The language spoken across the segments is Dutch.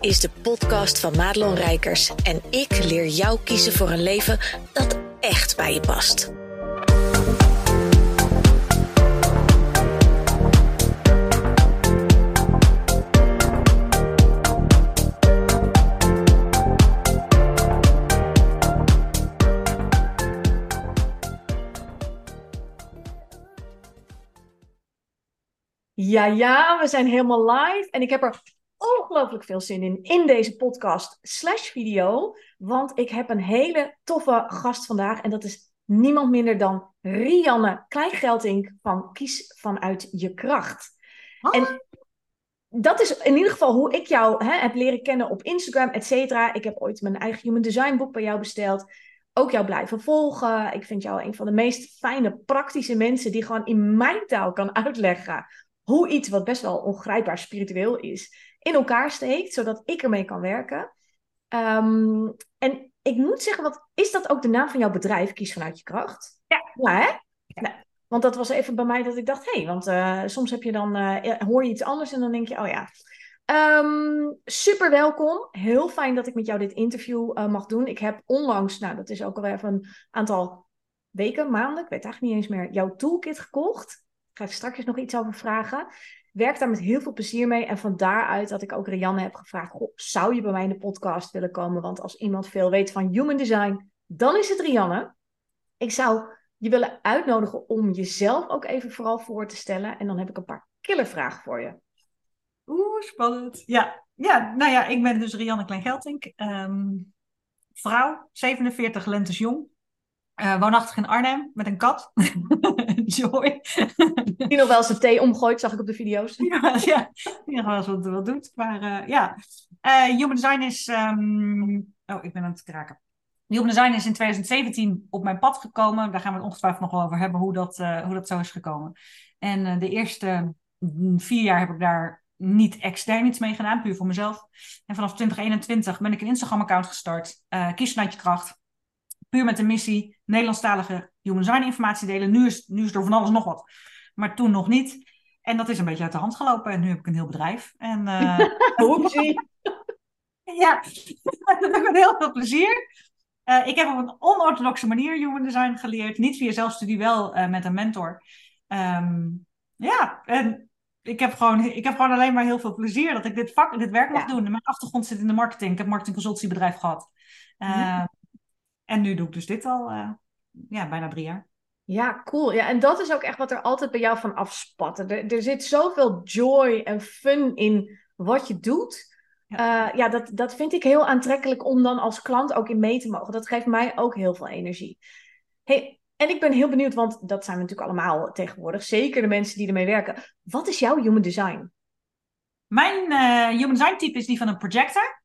is de podcast van Madelon Rijkers en ik leer jou kiezen voor een leven dat echt bij je past. Ja, ja, we zijn helemaal live en ik heb er ongelooflijk veel zin in, in deze podcast slash video. Want ik heb een hele toffe gast vandaag. En dat is niemand minder dan Rianne Kleingeldink van Kies Vanuit Je Kracht. En dat is in ieder geval hoe ik jou hè, heb leren kennen op Instagram, et cetera. Ik heb ooit mijn eigen Human Design boek bij jou besteld. Ook jou blijven volgen. Ik vind jou een van de meest fijne, praktische mensen die gewoon in mijn taal kan uitleggen hoe iets wat best wel ongrijpbaar spiritueel is, in elkaar steekt, zodat ik ermee kan werken. Ehm, en ik moet zeggen, wat, is dat ook de naam van jouw bedrijf, Kies vanuit je kracht? Ja. Ja, hè? Nou, want dat was even bij mij dat ik dacht, hé, hey, want uh, soms heb je dan, uh, hoor je iets anders en dan denk je, oh ja. Um, super welkom. Heel fijn dat ik met jou dit interview uh, mag doen. Ik heb onlangs, nou dat is ook alweer even een aantal weken, maanden, ik weet eigenlijk niet eens meer, jouw toolkit gekocht. Ik ga er straks nog iets over vragen werk daar met heel veel plezier mee. En van daaruit dat ik ook Rianne heb gevraagd: goh, zou je bij mij in de podcast willen komen? Want als iemand veel weet van human design, dan is het Rianne. Ik zou je willen uitnodigen om jezelf ook even vooral voor te stellen. En dan heb ik een paar killervragen voor je. Oeh, spannend. Ja, ja nou ja, ik ben dus Rianne Kleingeltink. Um, vrouw, 47 lentes jong. Uh, woonachtig in Arnhem met een kat. Joy. Die nog wel eens de thee omgooit, zag ik op de video's. Ja, ja. die nog wel eens wat, wat doet. Maar uh, ja, uh, Human Design is... Um... Oh, ik ben aan het kraken. Human Design is in 2017 op mijn pad gekomen. Daar gaan we het ongetwijfeld nog wel over hebben, hoe dat, hoe dat zo is gekomen. En de eerste vier jaar heb ik daar niet extern iets mee gedaan, puur voor mezelf. En vanaf 2021 ben ik een Instagram-account gestart. Kies vanuit je kracht puur met de missie Nederlandstalige human design informatie delen. Nu is, nu is er van alles nog wat, maar toen nog niet. En dat is een beetje uit de hand gelopen. En nu heb ik een heel bedrijf. En, uh, ja, dat heb ik met heel veel plezier. Uh, ik heb op een onorthodoxe manier human design geleerd. Niet via zelfstudie, wel uh, met een mentor. Um, ja, en ik heb, gewoon, ik heb gewoon alleen maar heel veel plezier dat ik dit vak, dit werk mag doen. Mijn achtergrond zit in de marketing. Ik heb een marketingconsultiebedrijf gehad. Uh, en nu doe ik dus dit al uh, ja, bijna drie jaar. Ja, cool. Ja, en dat is ook echt wat er altijd bij jou van afspat. Er, er zit zoveel joy en fun in wat je doet. Ja, uh, ja dat, dat vind ik heel aantrekkelijk om dan als klant ook in mee te mogen. Dat geeft mij ook heel veel energie. Hey, en ik ben heel benieuwd, want dat zijn we natuurlijk allemaal tegenwoordig. Zeker de mensen die ermee werken. Wat is jouw human design? Mijn uh, human design type is die van een projector.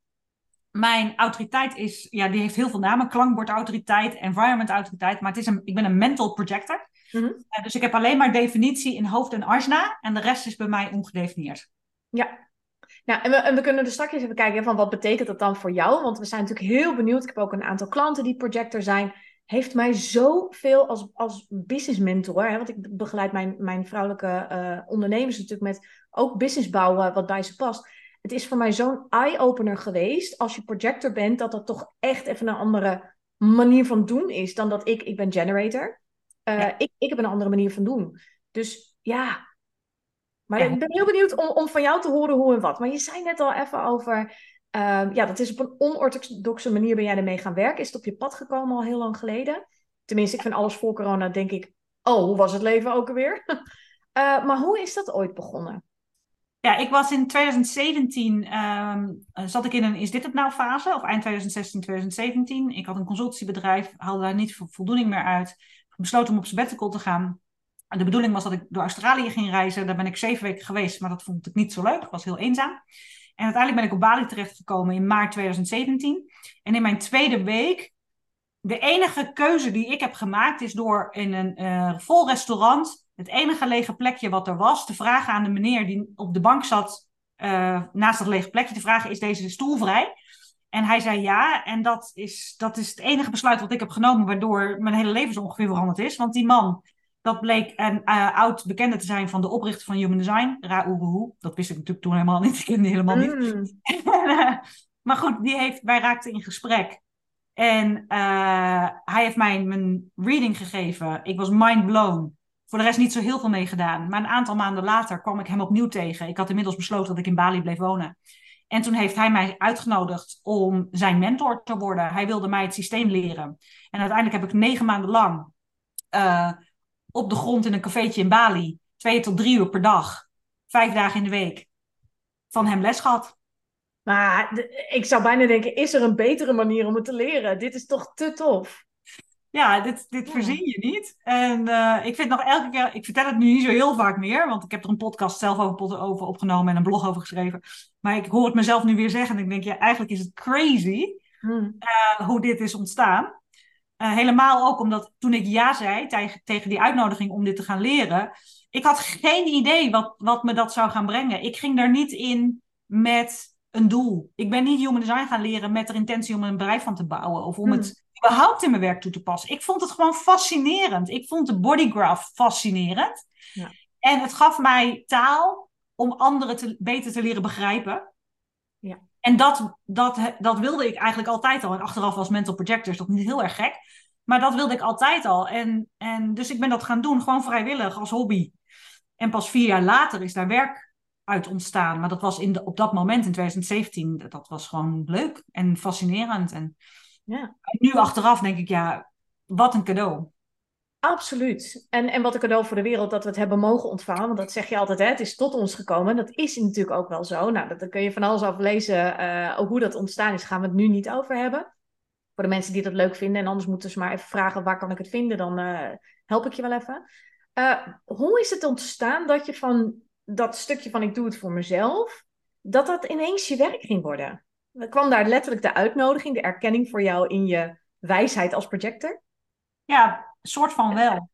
Mijn autoriteit is, ja, die heeft heel veel namen. Klankbordautoriteit, environment autoriteit. Maar het is een, ik ben een mental projector. Mm-hmm. uh, dus ik heb alleen maar definitie in hoofd en asna. En de rest is bij mij ongedefinieerd. Ja. Nou, en we, en we kunnen er straks even kijken van wat betekent dat dan voor jou? Want we zijn natuurlijk heel benieuwd. Ik heb ook een aantal klanten die projector zijn. Heeft mij zoveel als, als business mentor. Hè, want ik begeleid mijn, mijn vrouwelijke uh, ondernemers natuurlijk met ook business bouwen wat bij ze past het is voor mij zo'n eye-opener geweest. Als je projector bent, dat dat toch echt even een andere manier van doen is dan dat ik, ik ben generator. Uh, ja. ik, ik heb een andere manier van doen. Dus ja. Maar ja. ik ben heel benieuwd om, om van jou te horen hoe en wat. Maar je zei net al even over. Uh, ja, dat is op een onorthodoxe manier ben jij ermee gaan werken. Is het op je pad gekomen al heel lang geleden? Tenminste, ik vind alles voor corona, denk ik. Oh, hoe was het leven ook alweer? uh, maar hoe is dat ooit begonnen? Ja, ik was in 2017, um, zat ik in een is dit het nou fase, of eind 2016, 2017. Ik had een consultiebedrijf, haalde daar niet voldoening meer uit. Besloten om op sabbatical te gaan. De bedoeling was dat ik door Australië ging reizen. Daar ben ik zeven weken geweest, maar dat vond ik niet zo leuk. Het was heel eenzaam. En uiteindelijk ben ik op Bali terechtgekomen in maart 2017. En in mijn tweede week, de enige keuze die ik heb gemaakt is door in een uh, vol restaurant het enige lege plekje wat er was, te vragen aan de meneer die op de bank zat uh, naast dat lege plekje, te vragen: is deze stoel vrij? En hij zei ja. En dat is, dat is het enige besluit wat ik heb genomen, waardoor mijn hele leven zo ongeveer veranderd is. Want die man Dat bleek een uh, oud bekende te zijn van de oprichter van Human Design, Ra Uruhu. Dat wist ik natuurlijk toen helemaal niet. Ik kende helemaal niet. Mm. maar goed, die heeft, wij raakten in gesprek. En uh, hij heeft mij mijn reading gegeven. Ik was mind blown. Voor de rest niet zo heel veel meegedaan. Maar een aantal maanden later kwam ik hem opnieuw tegen. Ik had inmiddels besloten dat ik in Bali bleef wonen. En toen heeft hij mij uitgenodigd om zijn mentor te worden. Hij wilde mij het systeem leren. En uiteindelijk heb ik negen maanden lang uh, op de grond in een cafeetje in Bali, twee tot drie uur per dag, vijf dagen in de week, van hem les gehad. Maar ik zou bijna denken, is er een betere manier om het te leren? Dit is toch te tof? Ja, dit, dit verzin je niet. En uh, ik vind nog elke keer, ik vertel het nu niet zo heel vaak meer, want ik heb er een podcast zelf over, over opgenomen en een blog over geschreven. Maar ik hoor het mezelf nu weer zeggen en ik denk, ja, eigenlijk is het crazy hmm. uh, hoe dit is ontstaan. Uh, helemaal ook omdat toen ik ja zei tegen, tegen die uitnodiging om dit te gaan leren, ik had geen idee wat, wat me dat zou gaan brengen. Ik ging daar niet in met een doel. Ik ben niet human design gaan leren met de intentie om een bedrijf van te bouwen of om hmm. het überhaupt in mijn werk toe te passen. Ik vond het gewoon fascinerend. Ik vond de bodygraph fascinerend. Ja. En het gaf mij taal om anderen te, beter te leren begrijpen. Ja. En dat, dat, dat wilde ik eigenlijk altijd al. En achteraf was mental projectors dat niet heel erg gek. Maar dat wilde ik altijd al. En, en dus ik ben dat gaan doen, gewoon vrijwillig, als hobby. En pas vier jaar later is daar werk uit ontstaan. Maar dat was in de, op dat moment, in 2017, dat was gewoon leuk en fascinerend. En ja. nu achteraf denk ik, ja, wat een cadeau. Absoluut. En, en wat een cadeau voor de wereld dat we het hebben mogen ontvangen. Want dat zeg je altijd, hè, het is tot ons gekomen. Dat is natuurlijk ook wel zo. Nou, dat, daar kun je van alles over lezen. Uh, hoe dat ontstaan is, gaan we het nu niet over hebben. Voor de mensen die dat leuk vinden. En anders moeten ze maar even vragen, waar kan ik het vinden? Dan uh, help ik je wel even. Uh, hoe is het ontstaan dat je van dat stukje van ik doe het voor mezelf, dat dat ineens je werk ging worden? Kwam daar letterlijk de uitnodiging, de erkenning voor jou in je wijsheid als projector? Ja, soort van wel.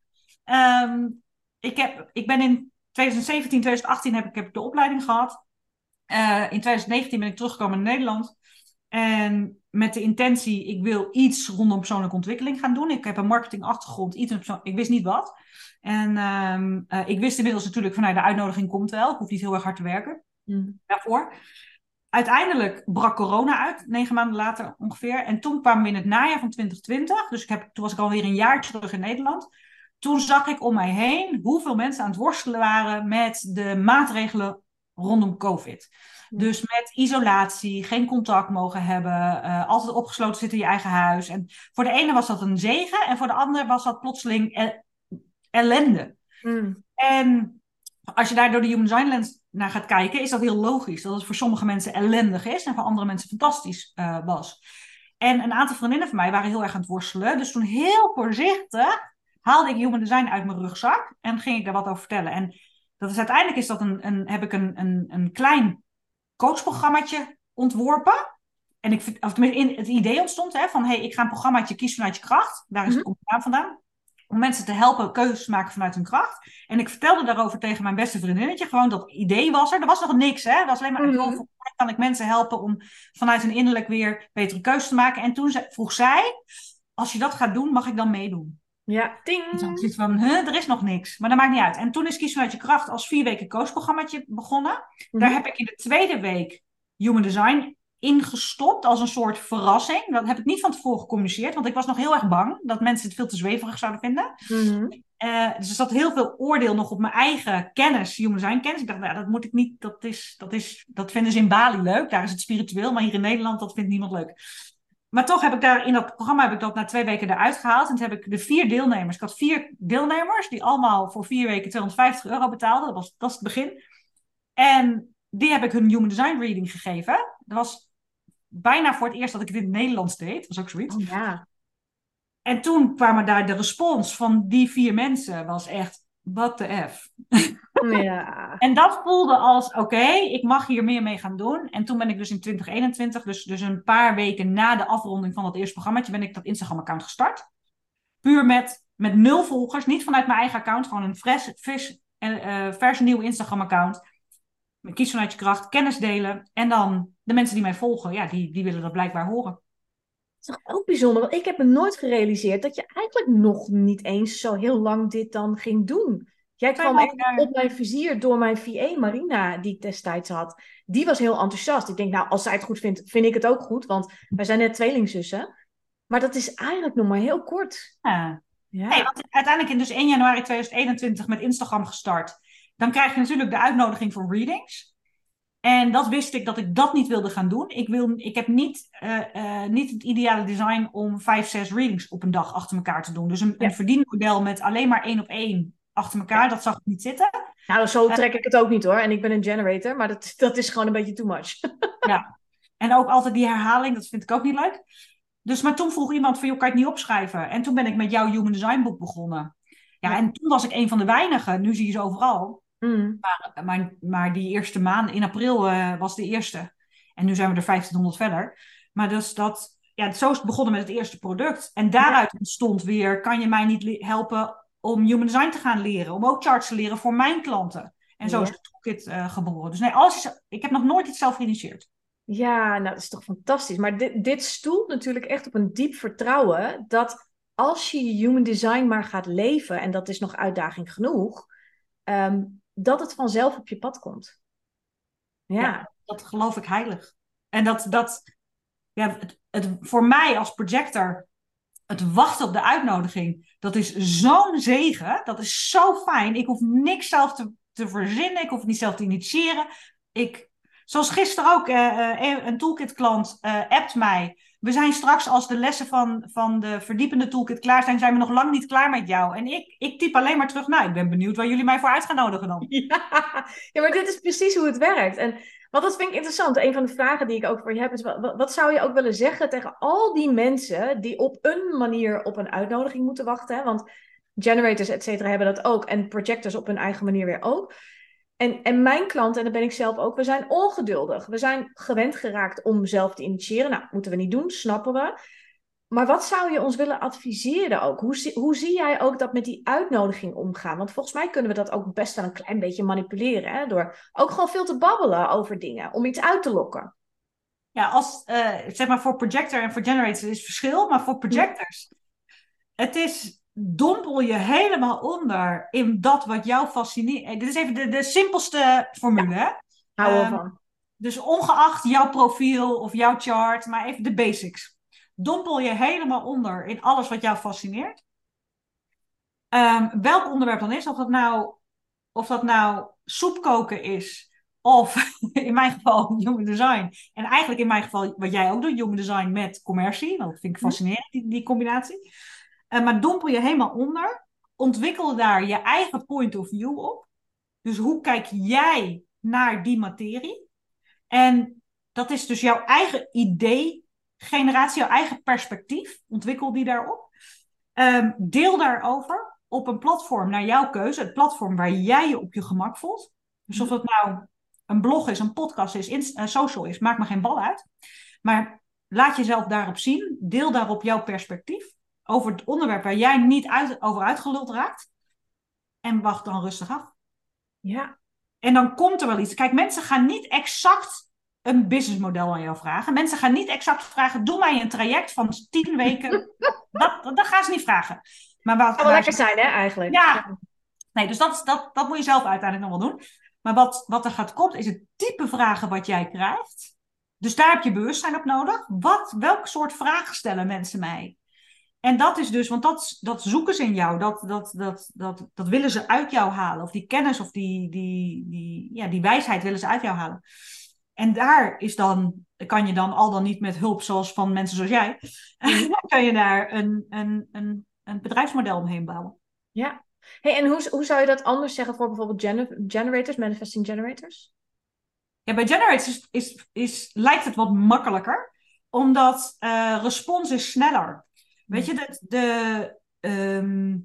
Um, ik, heb, ik ben in 2017, 2018 heb ik, heb ik de opleiding gehad. Uh, in 2019 ben ik teruggekomen naar Nederland. En met de intentie, ik wil iets rondom persoonlijke ontwikkeling gaan doen. Ik heb een marketingachtergrond, iets ik wist niet wat. En um, uh, ik wist inmiddels natuurlijk vanuit de uitnodiging komt wel. Ik hoef niet heel erg hard te werken mm. daarvoor uiteindelijk brak corona uit, negen maanden later ongeveer. En toen kwamen we in het najaar van 2020. Dus ik heb, toen was ik alweer een jaar terug in Nederland. Toen zag ik om mij heen hoeveel mensen aan het worstelen waren met de maatregelen rondom COVID. Dus met isolatie, geen contact mogen hebben, uh, altijd opgesloten zitten in je eigen huis. En voor de ene was dat een zegen en voor de ander was dat plotseling ellende. Mm. En als je daar door de Human Design Lens naar gaat kijken, is dat heel logisch. Dat het voor sommige mensen ellendig is en voor andere mensen fantastisch uh, was. En een aantal vriendinnen van mij waren heel erg aan het worstelen. Dus toen heel voorzichtig haalde ik Human Design uit mijn rugzak en ging ik daar wat over vertellen. En dat is uiteindelijk is dat een, een, heb ik een, een, een klein coachprogrammaatje ontworpen. En ik, of tenminste, in het idee ontstond hè, van hey, ik ga een programmaatje kiezen vanuit je kracht. Daar is het mm vandaan om mensen te helpen keuzes te maken vanuit hun kracht. En ik vertelde daarover tegen mijn beste vriendinnetje. Gewoon dat idee was er. Er was nog niks, hè. Er was alleen maar... Mm -hmm. kan ik mensen helpen om vanuit hun innerlijk weer betere keuzes te maken. En toen vroeg zij... Als je dat gaat doen, mag ik dan meedoen? Ja, ding. Dus ik van, huh, er is nog niks. Maar dat maakt niet uit. En toen is Kies vanuit je kracht als vier weken coachprogrammaatje begonnen. Daar mhm. heb ik in de tweede week Human Design ingestopt als een soort verrassing. Dat heb ik niet van tevoren gecommuniceerd, want ik was nog heel erg bang dat mensen het veel te zweverig zouden vinden. Mm dus er zat heel veel oordeel nog op mijn eigen kennis, human zijn kennis. Ik dacht, nou, dat moet ik niet, dat, is, dat, is, dat vinden ze in Bali leuk, daar is het spiritueel, maar hier in Nederland, dat vindt niemand leuk. Maar toch heb ik daar in dat programma heb ik dat na twee weken eruit gehaald. En toen heb ik de vier deelnemers. Ik had vier deelnemers die allemaal voor vier weken 250 euro betaalden. Dat was, dat is het begin. En die heb ik hun Human Design Reading gegeven. Dat was bijna voor het eerst dat ik dit in het Nederlands deed. Dat was ook zoiets. Oh, ja. En toen kwamen daar de respons van die vier mensen. Was echt, what the F. Ja. en dat voelde als, oké, ik mag hier meer mee gaan doen. En toen ben ik dus in 2021, dus, dus een paar weken na de afronding van dat eerste programmaatje, ben ik dat Instagram-account gestart. Puur met, met nul volgers, niet vanuit mijn eigen account, gewoon een fresh, vers, uh, vers nieuw Instagram-account. Kies vanuit je kracht, kennis delen. En dan de mensen die mij volgen, ja, die, die willen dat blijkbaar horen. is toch ook bijzonder, want ik heb me nooit gerealiseerd dat je eigenlijk nog niet eens zo heel lang dit dan ging doen. Jij kwam echt op mijn vizier door mijn VA Marina, die ik destijds had. Die was heel enthousiast. Ik denk, nou, als zij het goed vindt, vind ik het ook goed, want wij zijn net tweelingzussen. Maar dat is eigenlijk nog maar heel kort. Ja. ja. Hey, want uiteindelijk in dus 1 januari 2021 met Instagram gestart. Dan krijg je natuurlijk de uitnodiging voor readings. En dat wist ik dat ik dat niet wilde gaan doen. Ik, wil, ik heb niet, uh, uh, niet het ideale design om vijf, zes readings op een dag achter elkaar te doen. Dus een, een verdienmodel met alleen maar één op één achter elkaar, dat zag ik niet zitten. Nou, zo eh, trek ik het ook niet hoor. En ik ben een generator, maar dat, dat is gewoon een beetje too much. ja, en ook altijd die herhaling, dat vind ik ook niet leuk. Dus, maar toen vroeg iemand van, joh, kan je het niet opschrijven? En toen ben ik met jouw Human Design boek begonnen. Ja, ja, en toen was ik een van de weinigen. Nu zie je ze overal. Mm. Maar, maar, maar, die eerste maand, in april uh, was de eerste. En nu zijn we er 1500 verder. Maar dus dat, ja, zo is het begonnen met het eerste product. En daaruit ontstond weer, kan je mij niet helpen om human design te gaan leren? Om ook charts te leren voor mijn klanten. En zo is de toolkit uh, geboren. Dus nee, alles is, ik heb nog nooit iets zelf geïnitieerd. Ja, nou dat is toch fantastisch. Maar dit, dit stoelt natuurlijk echt op een diep vertrouwen dat als je je human design maar gaat leven, en dat is nog uitdaging genoeg, ehm, dat het vanzelf op je pad komt. Ja. dat geloof ik heilig. En dat, dat ja, het, het, voor mij als projector, het wachten op de uitnodiging, dat is zo'n zegen. Dat is zo fijn. Ik hoef niks zelf te, te verzinnen. Ik hoef niet zelf te initiëren. Ik, zoals gisteren ook, uh, uh, een toolkit-klant uh, appt mij we zijn straks als de lessen van, van de verdiepende toolkit klaar zijn, zijn we nog lang niet klaar met jou. En ik, ik typ alleen maar terug, nou, ik ben benieuwd waar jullie mij voor uit gaan nodigen dan. Ja, maar dit is precies hoe het werkt. En wat dat vind ik interessant. Een van de vragen die ik ook voor je heb is, wat, wat zou je ook willen zeggen tegen al die mensen die op een manier op een uitnodiging moeten wachten? Want generators, et cetera, hebben dat ook. En projectors op hun eigen manier weer ook. En, en mijn klant, en dat ben ik zelf ook, we zijn ongeduldig. We zijn gewend geraakt om zelf te initiëren. Nou, moeten we niet doen, snappen we. Maar wat zou je ons willen adviseren ook? Hoe, hoe zie jij ook dat met die uitnodiging omgaan? Want volgens mij kunnen we dat ook best wel een klein beetje manipuleren. Hè? Door ook gewoon veel te babbelen over dingen, om iets uit te lokken. Ja, als, uh, zeg maar voor projector en voor generators is verschil. Maar voor projectors, het is dompel je helemaal onder in dat wat jou fascineert. Eh, dit is even de, de simpelste formule. Ja. Hou um, van. Dus ongeacht jouw profiel of jouw chart, maar even de basics. Dompel je helemaal onder in alles wat jou fascineert. Um, welk onderwerp dan is, of dat nou, of dat nou soep koken is, of in mijn geval human design. En eigenlijk in mijn geval wat jij ook doet, human design met commercie. Dat vind ik mhm. fascinerend, die, die combinatie. Uh, maar dompel je helemaal onder. Ontwikkel daar je eigen point of view op. Dus hoe kijk jij naar die materie? En dat is dus jouw eigen idee, generatie, jouw eigen perspectief. Ontwikkel die daarop. Um, deel daarover op een platform naar jouw keuze. Het platform waar jij je op je gemak voelt. Dus of het nou een blog is, een podcast is, uh, social is, maakt me geen bal uit. Maar laat jezelf daarop zien. Deel daarop jouw perspectief over het onderwerp waar jij niet uit, over uitgeluld raakt. En wacht dan rustig af. Ja. En dan komt er wel iets. Kijk, mensen gaan niet exact een businessmodel aan jou vragen. Mensen gaan niet exact vragen: doe mij een traject van tien weken. dat, dat, gaan ze niet vragen. Maar wat, kan wel lekker zijn, hè, eigenlijk. Ja. Nee, dus dat, dat, dat moet je zelf uiteindelijk nog wel doen. Maar wat, wat er gaat komen, is het type vragen wat jij krijgt. Dus daar heb je bewustzijn op nodig. Wat, welk soort vragen stellen mensen mij? En dat is dus, want dat, dat zoeken ze in jou, dat, dat, dat, dat, dat willen ze uit jou halen. Of die kennis of die, die, die, ja, die wijsheid willen ze uit jou halen. En daar is dan, kan je dan al dan niet met hulp zoals van mensen zoals jij, kan je daar een, een, een, een bedrijfsmodel omheen bouwen. Ja. Hey, en hoe, hoe zou je dat anders zeggen voor bijvoorbeeld generators, manifesting generators? Ja, bij generators is, is, is, lijkt het wat makkelijker, omdat uh, respons is sneller. Weet je, de, de ehm,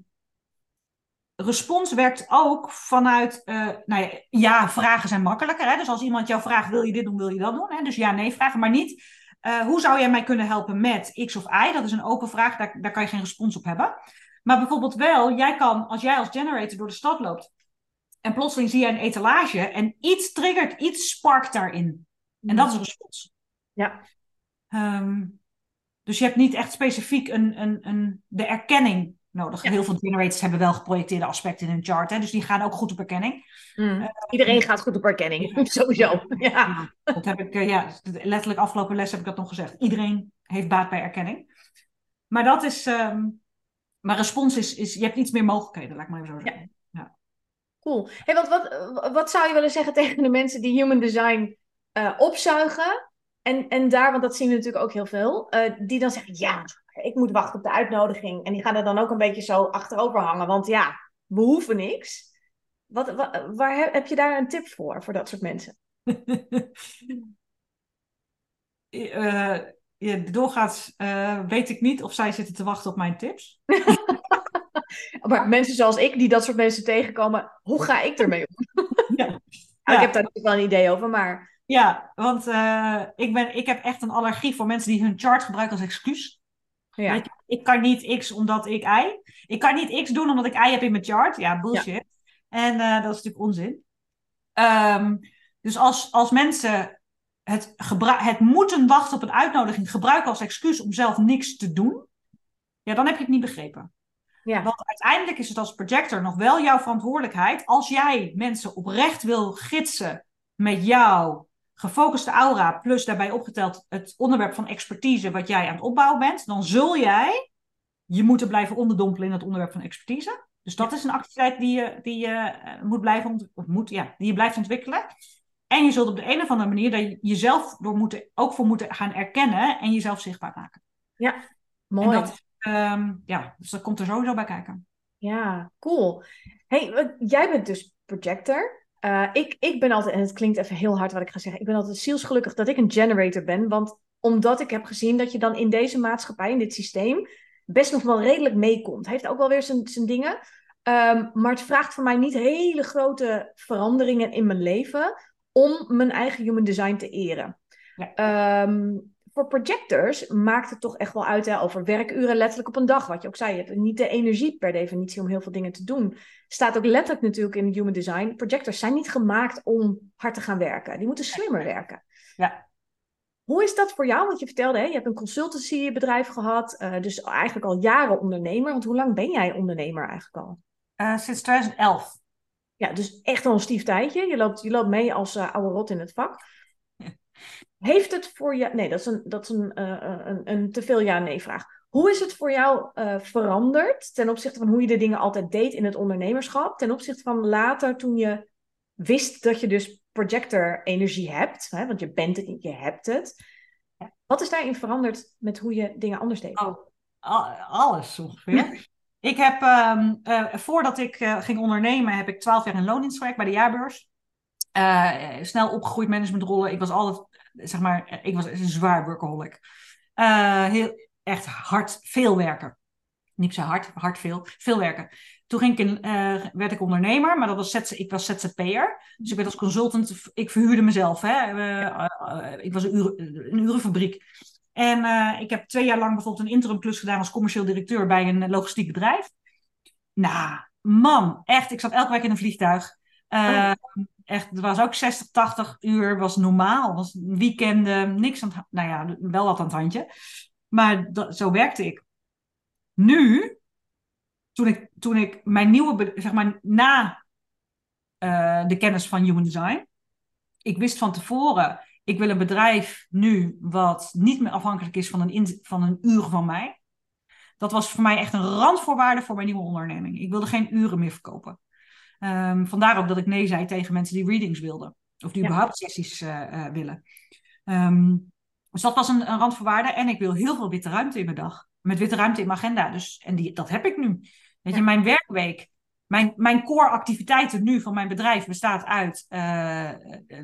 respons werkt ook vanuit, uh, nou ja, ja, vragen zijn makkelijker. Hè? Dus als iemand jou vraagt, wil je dit doen, wil je dat doen? Hè? Dus ja, nee vragen, maar niet, uh, hoe zou jij mij kunnen helpen met X of Y? Dat is een open vraag, daar, daar kan je geen respons op hebben. Maar bijvoorbeeld wel, jij kan, als jij als generator door de stad loopt en plotseling zie je een etalage en iets triggert, iets sparkt daarin. En dat is een respons. Ja. Um, Dus je hebt niet echt specifiek een, een, een, de erkenning nodig. Heel veel generators hebben wel geprojecteerde aspecten in hun chart. Hè, dus die gaan ook goed op erkenning. Mm. Uh, Iedereen gaat goed op erkenning, sowieso. Ja. dat heb ik, uh, ja, letterlijk afgelopen les heb ik dat nog gezegd. Iedereen heeft baat bij erkenning. Maar dat is, um, maar respons is, is, je hebt iets meer mogelijkheden, laat ik maar even zo zeggen. Ja. Cool. Hey, wat, wat, wat zou je willen zeggen tegen de mensen die human design uh, opzuigen? En, en daar, want dat zien we natuurlijk ook heel veel, die dan zeggen, ja, ik moet wachten op de uitnodiging. En die gaan er dan ook een beetje zo achterover hangen. Want ja, we hoeven niks. Wat, waar heb je daar een tip voor, voor dat soort mensen? uh, ja, doorgaans uh, weet ik niet of zij zitten te wachten op mijn tips. maar mensen zoals ik, die dat soort mensen tegenkomen, hoe ga ik ermee om? ja. Nou, ik heb daar natuurlijk wel een idee over, maar... Ja, want uh, ik, ben, ik heb echt een allergie voor mensen die hun chart gebruiken als excuus. Ja. Ik, ik, kan niet X omdat ik Y. Ik kan niet X doen omdat ik Y heb in mijn chart. Ja, bullshit. En uh, dat is natuurlijk onzin. Um, dus als, als mensen het, het moeten wachten op een uitnodiging gebruiken als excuus om zelf niks te doen, ja, dan heb je het niet begrepen. Ja. Want uiteindelijk is het als projector nog wel jouw verantwoordelijkheid. Als jij mensen oprecht wil gidsen met jouw gefocuste aura, plus daarbij opgeteld het onderwerp van expertise wat jij aan het opbouwen bent, dan zul jij je moeten blijven onderdompelen in het onderwerp van expertise. Dus dat is een activiteit die je, die je eh, moet blijven of moet, ja, die je blijft ontwikkelen. En je zult op de een of andere manier daar jezelf door moeten, ook voor moeten gaan erkennen en jezelf zichtbaar maken. Ja, mooi. En dat, um, ja, dus dat komt er sowieso bij kijken. Ja, cool. Hey, jij bent dus projector. Uh, ik, ik ben altijd, en het klinkt even heel hard wat ik ga zeggen, ik ben altijd zielsgelukkig dat ik een generator ben. Want omdat ik heb gezien dat je dan in deze maatschappij, in dit systeem, best nog wel redelijk meekomt. Heeft ook wel weer zijn, zijn dingen. Um, maar het vraagt voor mij niet hele grote veranderingen in mijn leven om mijn eigen human design te eren. Ja. Um, voor projectors maakt het toch echt wel uit hè, over werkuren letterlijk op een dag. Wat je ook zei, je hebt niet de energie per definitie om heel veel dingen te doen. Staat ook letterlijk natuurlijk in human design. Projectors zijn niet gemaakt om hard te gaan werken. Die moeten slimmer werken. Ja. Hoe is dat voor jou? Want je vertelde, hè, je hebt een consultancybedrijf gehad. Uh, dus eigenlijk al jaren ondernemer. Want hoe lang ben jij ondernemer eigenlijk al? Uh, sinds 2011. Ja, dus echt al een stief tijdje. Je loopt, je loopt mee als uh, oude rot in het vak. Heeft het voor jou. Nee, dat is een, dat is een, uh, een, een te veel ja-nee-vraag. Hoe is het voor jou uh, veranderd ten opzichte van hoe je de dingen altijd deed in het ondernemerschap? Ten opzichte van later toen je wist dat je dus projector-energie hebt, hè, want je bent het je hebt het. Wat is daarin veranderd met hoe je dingen anders deed? Oh, alles ongeveer. ik heb, um, uh, voordat ik uh, ging ondernemen, heb ik twaalf jaar in loondienst gewerkt bij de jaarbeurs. Uh, snel opgegroeid managementrollen. Ik was altijd zeg maar, ik was een zwaar workaholic. Uh, heel, echt hard, veel werken. Niet zo hard, hard veel, veel werken. Toen ging ik in, uh, werd ik ondernemer, maar dat was ZZ, ik was ZZP'er. Dus ik werd als consultant, ik verhuurde mezelf. Hè. Uh, ik was een, uren, een urenfabriek. En ik heb twee jaar lang bijvoorbeeld een interim klus gedaan als commercieel directeur bij een logistiek bedrijf. Nou, man, echt, ik zat elke week in een vliegtuig. Oh echt, het was ook 60, 80 uur, was normaal. Was weekenden, niks aan het, nou ja, wel wat aan het handje. Maar zo werkte ik. Nu, toen ik, toen ik mijn nieuwe, zeg maar, na uh, de kennis van Human Design, ik wist van tevoren, ik wil een bedrijf nu wat niet meer afhankelijk is van een, van een uur van mij. Dat was voor mij echt een randvoorwaarde voor mijn nieuwe onderneming. Ik wilde geen uren meer verkopen. Um, vandaar ook dat ik nee zei tegen mensen die readings wilden. Of die überhaupt sessies uh, uh, willen. Um, dus dat was een, een, randvoorwaarde. En ik wil heel veel witte ruimte in mijn dag. Met witte ruimte in mijn agenda. Dus, en die, dat heb ik nu. Weet je, mijn werkweek. Mijn, mijn core activiteiten nu van mijn bedrijf bestaat uit uh,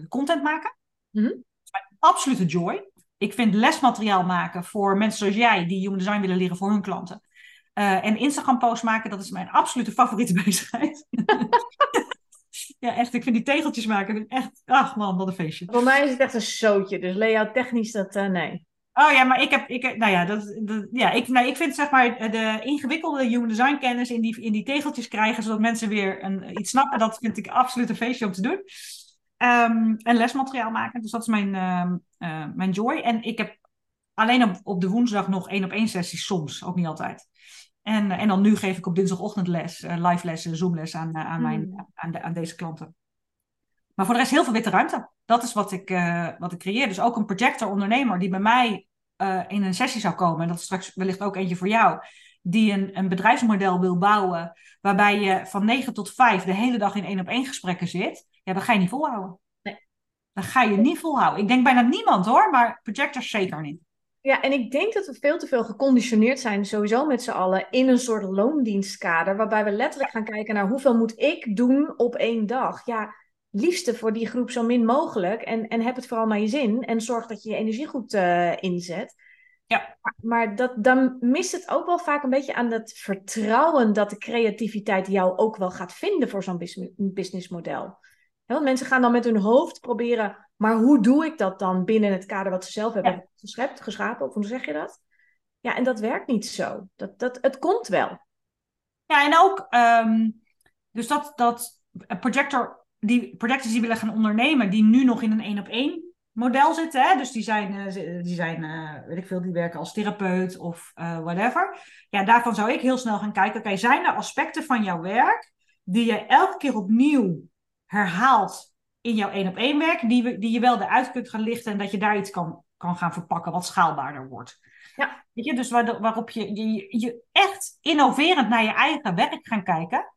content maken. Mm -hmm. Mijn absolute joy. Ik vind lesmateriaal maken voor mensen zoals jij die human design willen leren voor hun klanten. Uh, en Instagram posts maken, dat is mijn absolute favoriete bezigheid. ja, echt. Ik vind die tegeltjes maken echt... Ach man, wat een feestje. Voor mij is het echt een zootje. Dus layout technisch, dat... Uh, nee. Oh ja, maar ik heb... Ik, nou ja, dat, dat, ja ik, nou, ik vind zeg maar de ingewikkelde human design kennis in die, in die tegeltjes krijgen, zodat mensen weer een, iets snappen. Dat vind ik absoluut een feestje om te doen. Um, en lesmateriaal maken. Dus dat is mijn, uh, uh, mijn joy. En ik heb alleen op, op de woensdag nog één op één sessies, soms, ook niet altijd. En, en dan nu geef ik op dinsdagochtend les, live lessen, Zoomles aan, aan, mijn, Hmm. aan, de, aan deze klanten. Maar voor de rest heel veel witte ruimte. Dat is wat ik, eh, wat ik creëer. Dus ook een projector-ondernemer die bij mij eh, in een sessie zou komen. En dat is straks wellicht ook eentje voor jou. Die een, een bedrijfsmodel wil bouwen. Waarbij je van 9 tot 5 de hele dag in één op één gesprekken zit. Ja, dat ga je niet volhouden. Nee. Dat ga je niet volhouden. Ik denk bijna niemand hoor, maar projectors zeker niet. Ja, en ik denk dat we veel te veel geconditioneerd zijn, sowieso met z'n allen, in een soort loondienstkader, waarbij we letterlijk gaan kijken naar hoeveel moet ik doen op één dag. Ja, liefste voor die groep zo min mogelijk en, en heb het vooral naar je zin en zorg dat je je energie goed eh, inzet. Ja. Maar, dat, dan mist het ook wel vaak een beetje aan dat vertrouwen dat de creativiteit jou ook wel gaat vinden voor zo'n bus- businessmodel. Want mensen gaan dan met hun hoofd proberen, maar hoe doe ik dat dan binnen het kader wat ze zelf hebben geschept, geschapen? Of hoe zeg je dat? Ja, en dat werkt niet zo. Dat, dat, het komt wel. Ja, en ook, ehm, dus dat, dat projector, die projectors die willen gaan ondernemen, die nu nog in een één op één model zitten, hè? dus die zijn, eh, die zijn eh, weet ik veel, die werken als therapeut of eh, whatever. Ja, daarvan zou ik heel snel gaan kijken, oké, zijn er aspecten van jouw werk die je elke keer opnieuw herhaalt in jouw één op één werk, die, we- die je wel eruit kunt gaan lichten en dat je daar iets kan, kan gaan verpakken wat schaalbaarder wordt. Ja. Weet je, dus waar, waarop je, je, je echt innoverend naar je eigen werk gaan kijken.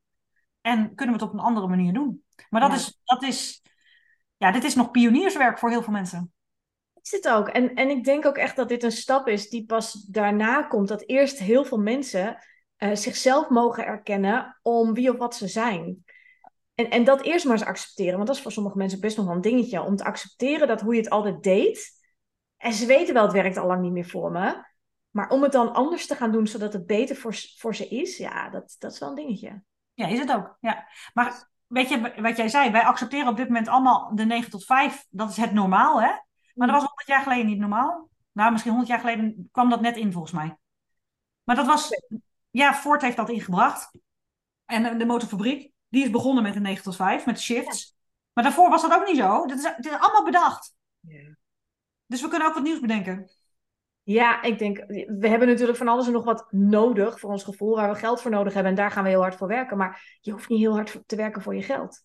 En kunnen we het op een andere manier doen. Maar dat, Ja. is, dat is, ja, dit is nog pionierswerk voor heel veel mensen. Is het ook. En, en ik denk ook echt dat dit een stap is die pas daarna komt. Dat eerst heel veel mensen eh, zichzelf mogen erkennen om wie of wat ze zijn. En, en dat eerst maar eens accepteren. Want dat is voor sommige mensen best nog wel een dingetje. Om te accepteren dat hoe je het altijd deed. En ze weten wel, het werkt al lang niet meer voor me. Maar om het dan anders te gaan doen, zodat het beter voor, voor ze is. Ja, dat, dat is wel een dingetje. Ja, is het ook. Ja. Maar weet je wat jij zei? Wij accepteren op dit moment allemaal de 9 tot 5. Dat is het normaal, hè? Maar dat was 100 jaar geleden niet normaal. Nou, misschien 100 jaar geleden kwam dat net in, volgens mij. Maar dat was... Ja, Ford heeft dat ingebracht. En de- de motorfabriek, die is begonnen met een 9 tot 5, met shifts. Maar daarvoor was dat ook niet zo. Dit is, dit is allemaal bedacht. Dus we kunnen ook wat nieuws bedenken. Ja, ik denk, we hebben natuurlijk van alles en nog wat nodig voor ons gevoel, waar we geld voor nodig hebben. En daar gaan we heel hard voor werken. Maar je hoeft niet heel hard te werken voor je geld.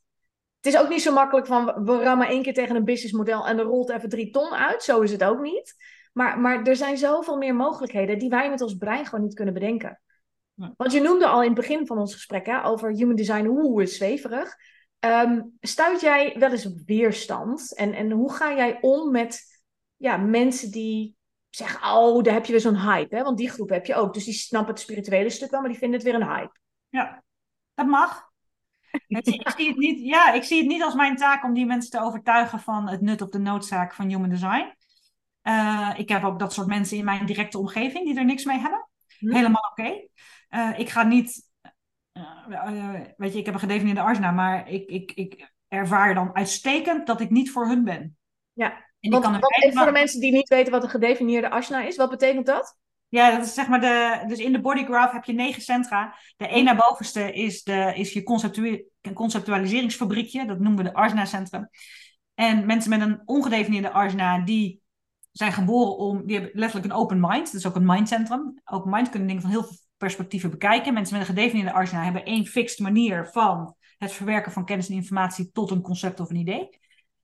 Het is ook niet zo makkelijk van, we rammen één keer tegen een businessmodel en er rolt even drie ton uit. Zo is het ook niet. Maar, maar er zijn zoveel meer mogelijkheden die wij met ons brein gewoon niet kunnen bedenken. Want je noemde al in het begin van ons gesprek hè, over human design, oeh, is zweverig. Ehm, stuit jij wel eens op weerstand? En, en hoe ga jij om met ja, mensen die zeggen, oh, daar heb je weer zo'n hype. Hè? Want die groep heb je ook. Dus die snappen het spirituele stuk wel, maar die vinden het weer een hype. Ja, dat mag. Ik, zie het niet, ja, ik zie het niet als mijn taak om die mensen te overtuigen van het nut of de noodzaak van human design. Eh, ik heb ook dat soort mensen in mijn directe omgeving die er niks mee hebben. Hm. Helemaal oké. Eh, ik ga niet, eh, eh, weet je, ik heb een gedefinieerde arsena, maar ik, ik, ik ervaar dan uitstekend dat ik niet voor hun ben. Ja, En ik Want, kan wat, wijze en voor de mensen die niet weten wat een gedefinieerde asana is, wat betekent dat? Ja, dat is zeg maar de. Dus in de body graph heb je negen centra. De één naar bovenste is, de, is je conceptu conceptualiseringsfabriekje. Dat noemen we de Arsena-centrum. En mensen met een ongedefinieerde Arsena, die zijn geboren om. Die hebben letterlijk een open mind. Dat is ook een mindcentrum. Open mind kunnen dingen van heel veel perspectieven bekijken. Mensen met een gedefinieerde Arsena hebben één fixed manier van het verwerken van kennis en informatie tot een concept of een idee.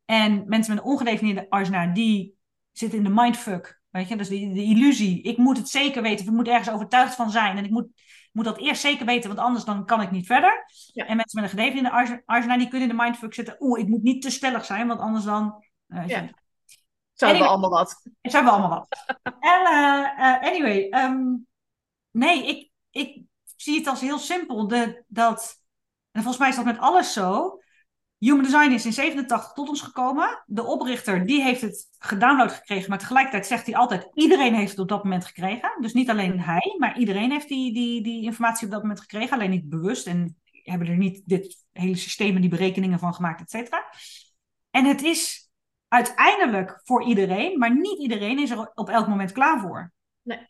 En mensen met een ongedefinieerde Arsena, die zitten in de mindfuck. Weet je, dus de, de illusie. Ik moet het zeker weten, of ik moet ergens overtuigd van zijn. En ik moet, moet dat eerst zeker weten, want anders dan kan ik niet verder. Ja. En mensen met een gedefinieerde Ars- Arsena, die kunnen in de mindfuck zitten. Oeh, ik moet niet te stellig zijn, want anders dan... eh, Ja. hebben we allemaal wat. zijn we allemaal wat. en eh, eh, anyway, ehm, nee, ik, ik zie het als heel simpel. De, dat, en volgens mij is dat met alles zo. Human Design is in 87 tot ons gekomen. De oprichter die heeft het gedownload gekregen, maar tegelijkertijd zegt hij altijd: iedereen heeft het op dat moment gekregen. Dus niet alleen hij, maar iedereen heeft die, die, die informatie op dat moment gekregen, alleen niet bewust en hebben er niet dit hele systeem en die berekeningen van gemaakt, et cetera. En het is uiteindelijk voor iedereen, maar niet iedereen is er op elk moment klaar voor. Nee.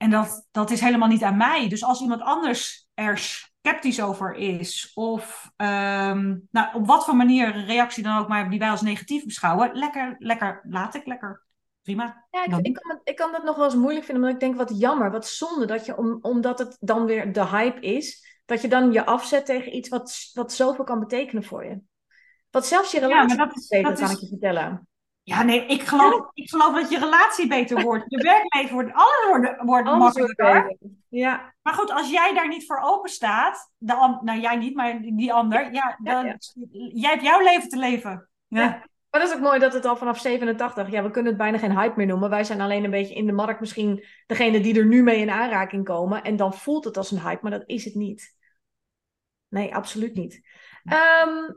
En dat, dat is helemaal niet aan mij. Dus als iemand anders er sceptisch over is, of ehm, nou, op wat voor manier een reactie dan ook maar die wij als negatief beschouwen, lekker, lekker, laat ik lekker. prima. Ja, ik, kan ik kan dat nog wel eens moeilijk vinden, omdat ik denk, wat jammer, wat zonde, dat je, om, omdat het dan weer de hype is, dat je dan je afzet tegen iets wat, wat zoveel kan betekenen voor je. Wat zelfs je maar relatie dat is- dat kan is- ik je vertellen. Ja, nee, ik geloof, ik geloof dat je relatie beter wordt. Je werkleven wordt, alles wordt, wordt makkelijker. Ja, Maar goed, als jij daar niet voor open staat, de nou jij niet, maar die ander, ja, dan, ja. jij hebt jouw leven te leven. Ja. Ja. maar dat is ook mooi dat het al vanaf 87, ja, we kunnen het bijna geen hype meer noemen. Wij zijn alleen een beetje in de markt misschien degene die er nu mee in aanraking komen. En dan voelt het als een hype, maar dat is het niet. Nee, absoluut niet. Ehm,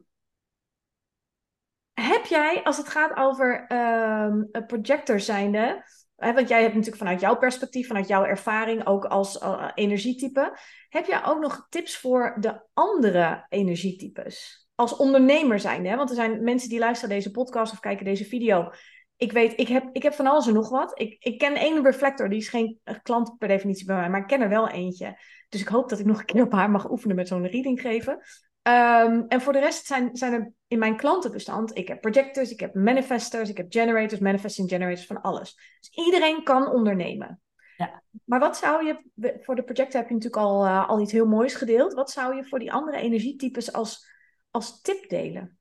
heb jij, als het gaat over een projector zijnde, hè, want jij hebt natuurlijk vanuit jouw perspectief, vanuit jouw ervaring, ook als eh, energietype, heb jij ook nog tips voor de andere energietypes? Als ondernemer zijnde, hè? want er zijn mensen die luisteren deze podcast of kijken deze video. Ik weet, ik heb, ik heb van alles en nog wat. Ik, ik ken één reflector, die is geen eh, klant per definitie bij mij, maar ik ken er wel eentje. Dus ik hoop dat ik nog een keer op haar mag oefenen met zo'n reading geven. Ehm, en voor de rest zijn, zijn er in mijn klantenbestand, ik heb projectors, ik heb manifestors, ik heb generators, manifesting generators, van alles. Dus iedereen kan ondernemen. Ja. Maar wat zou je, voor de projector heb je natuurlijk al, eh, al iets heel moois gedeeld. Wat zou je voor die andere energietypes als, als tip delen?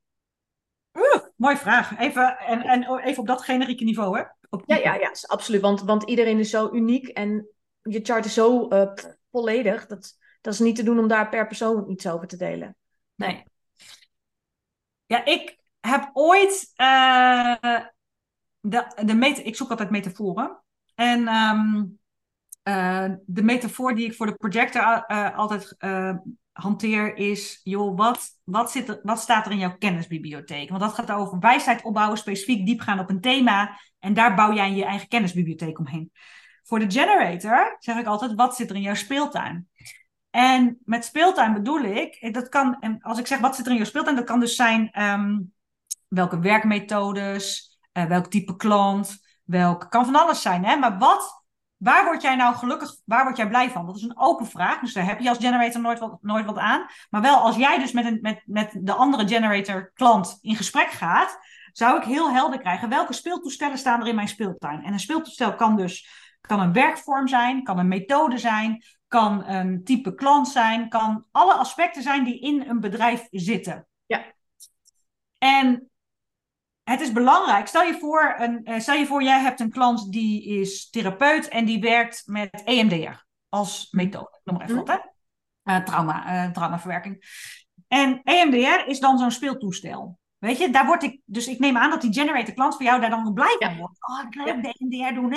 Oeh, mooie vraag. Even, en, en even op dat generieke niveau, hè? Op- Ja, ja, ja, is absoluut. Want, want iedereen is zo uniek en je chart is zo eh, volledig. Dat, dat is niet te doen om daar per persoon iets over te delen. Nee. Ja, ik heb ooit eh, de, de meta ik zoek altijd metaforen. En ehm, eh, de metafoor die ik voor de projector eh, altijd hanteer is, joh, wat, wat, zit er, wat staat er in jouw kennisbibliotheek? Want dat gaat over wijsheid opbouwen, specifiek diep gaan op een thema. En daar bouw jij je eigen kennisbibliotheek omheen. Voor de generator zeg ik altijd, wat zit er in jouw speeltuin? En met speeltuin bedoel ik, dat kan, en als ik zeg wat zit er in jouw speeltuin, dat kan dus zijn ehm, welke werkmethodes, eh, welk type klant, welk, kan van alles zijn, hè? Maar wat, waar word jij nou gelukkig, waar word jij blij van? Dat is een open vraag, dus daar heb je als generator nooit wat, nooit wat aan. Maar wel als jij dus met, een, met, met de andere generator klant in gesprek gaat, zou ik heel helder krijgen welke speeltoestellen staan er in mijn speeltuin. En een speeltoestel kan dus kan een werkvorm zijn, kan een methode zijn, kan een type klant zijn, kan alle aspecten zijn die in een bedrijf zitten. Ja. En het is belangrijk. Stel je voor, een, eh, stel je voor, jij hebt een klant die is therapeut en die werkt met EMDR als methode. Noem maar even wat, hè? Eh, trauma, eh, traumaverwerking. En EMDR is dan zo'n speeltoestel. Weet je, daar word ik, dus ik neem aan dat die generator klant van jou daar dan blij van wordt. Oh, ik leuk de EMDR doen.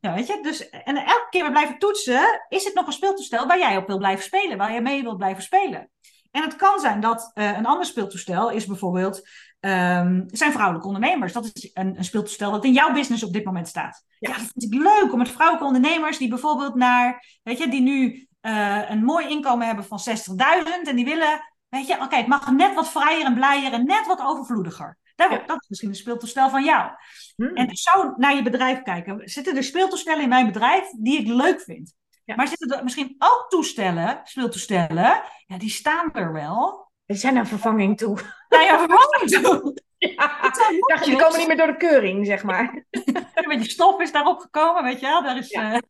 Ja, weet je, dus, en elke keer we blijven toetsen, is het nog een speeltoestel waar jij op wil blijven spelen, waar je mee wilt blijven spelen. En het kan zijn dat eh, een ander speeltoestel is bijvoorbeeld, ehm, zijn vrouwelijke ondernemers. Dat is een, een speeltoestel dat in jouw business op dit moment staat. Ja, dat vind ik leuk om met vrouwelijke ondernemers die bijvoorbeeld naar, weet je, die nu eh, een mooi inkomen hebben van 60.000 en die willen Weet je, oké, het mag net wat vrijer en blijer en net wat overvloediger. Dat, Ja. dat is misschien een speeltoestel van jou. Hmm. En zou naar je bedrijf kijken. Zitten er speeltoestellen in mijn bedrijf die ik leuk vind? Ja. Maar zitten er misschien ook toestellen, speeltoestellen, ja, die staan er wel. Er zijn een vervanging toe. Nou ja, verwarming toe. Ja. Ja, die komen niet meer door de keuring, zeg maar. Een beetje stof is daarop gekomen, weet je wel. Daar is, Ja. eh,